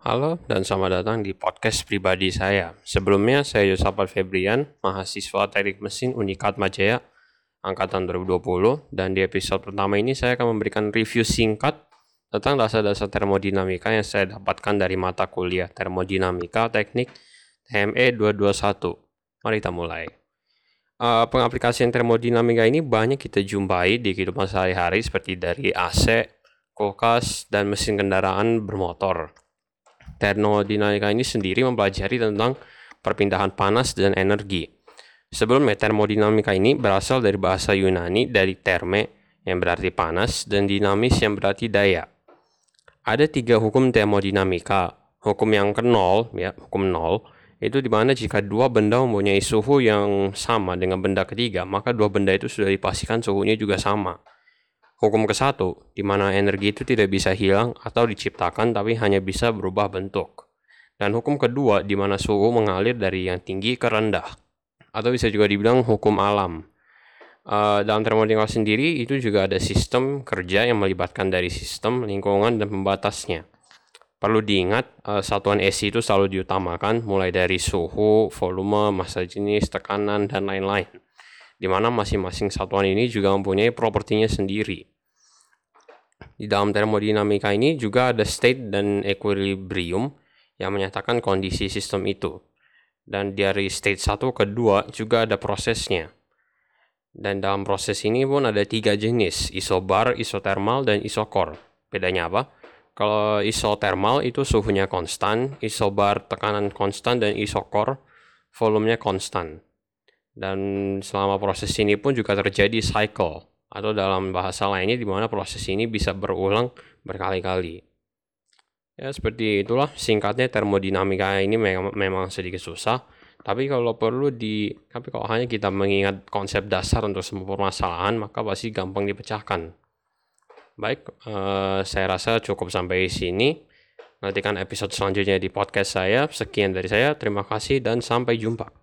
Halo dan selamat datang di podcast pribadi saya. Sebelumnya saya Yosafat Febrian, mahasiswa Teknik Mesin Unikat Majaya angkatan 2020 dan di episode pertama ini saya akan memberikan review singkat tentang dasar-dasar termodinamika yang saya dapatkan dari mata kuliah Termodinamika Teknik TME 221. Mari kita mulai. Uh, pengaplikasian termodinamika ini banyak kita jumpai di kehidupan sehari-hari seperti dari AC, kulkas, dan mesin kendaraan bermotor. Termodinamika ini sendiri mempelajari tentang perpindahan panas dan energi. Sebelumnya, termodinamika ini berasal dari bahasa Yunani dari terme yang berarti panas dan dinamis yang berarti daya. Ada tiga hukum termodinamika. Hukum yang ke nol, ya, hukum nol, itu di mana jika dua benda mempunyai suhu yang sama dengan benda ketiga, maka dua benda itu sudah dipastikan suhunya juga sama. Hukum ke satu, di mana energi itu tidak bisa hilang atau diciptakan tapi hanya bisa berubah bentuk. Dan hukum kedua, di mana suhu mengalir dari yang tinggi ke rendah. Atau bisa juga dibilang hukum alam. Uh, dalam termodinamika sendiri itu juga ada sistem kerja yang melibatkan dari sistem, lingkungan, dan pembatasnya. Perlu diingat, uh, satuan ESI itu selalu diutamakan mulai dari suhu, volume, massa jenis, tekanan, dan lain-lain di mana masing-masing satuan ini juga mempunyai propertinya sendiri. Di dalam termodinamika ini juga ada state dan equilibrium yang menyatakan kondisi sistem itu. Dan dari state 1 ke 2 juga ada prosesnya. Dan dalam proses ini pun ada tiga jenis, isobar, isotermal, dan isokor. Bedanya apa? Kalau isotermal itu suhunya konstan, isobar tekanan konstan, dan isokor volumenya konstan. Dan selama proses ini pun juga terjadi cycle atau dalam bahasa lainnya di mana proses ini bisa berulang berkali-kali. Ya seperti itulah singkatnya termodinamika ini memang, sedikit susah. Tapi kalau perlu di, tapi kalau hanya kita mengingat konsep dasar untuk semua permasalahan, maka pasti gampang dipecahkan. Baik, eh, saya rasa cukup sampai sini. Nantikan episode selanjutnya di podcast saya. Sekian dari saya, terima kasih dan sampai jumpa.